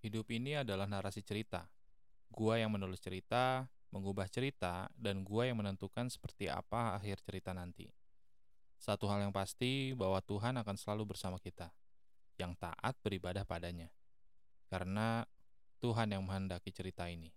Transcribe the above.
Hidup ini adalah narasi cerita. Gua yang menulis cerita, mengubah cerita, dan gua yang menentukan seperti apa akhir cerita nanti. Satu hal yang pasti bahwa Tuhan akan selalu bersama kita, yang taat beribadah padanya. Karena Tuhan yang menghendaki cerita ini.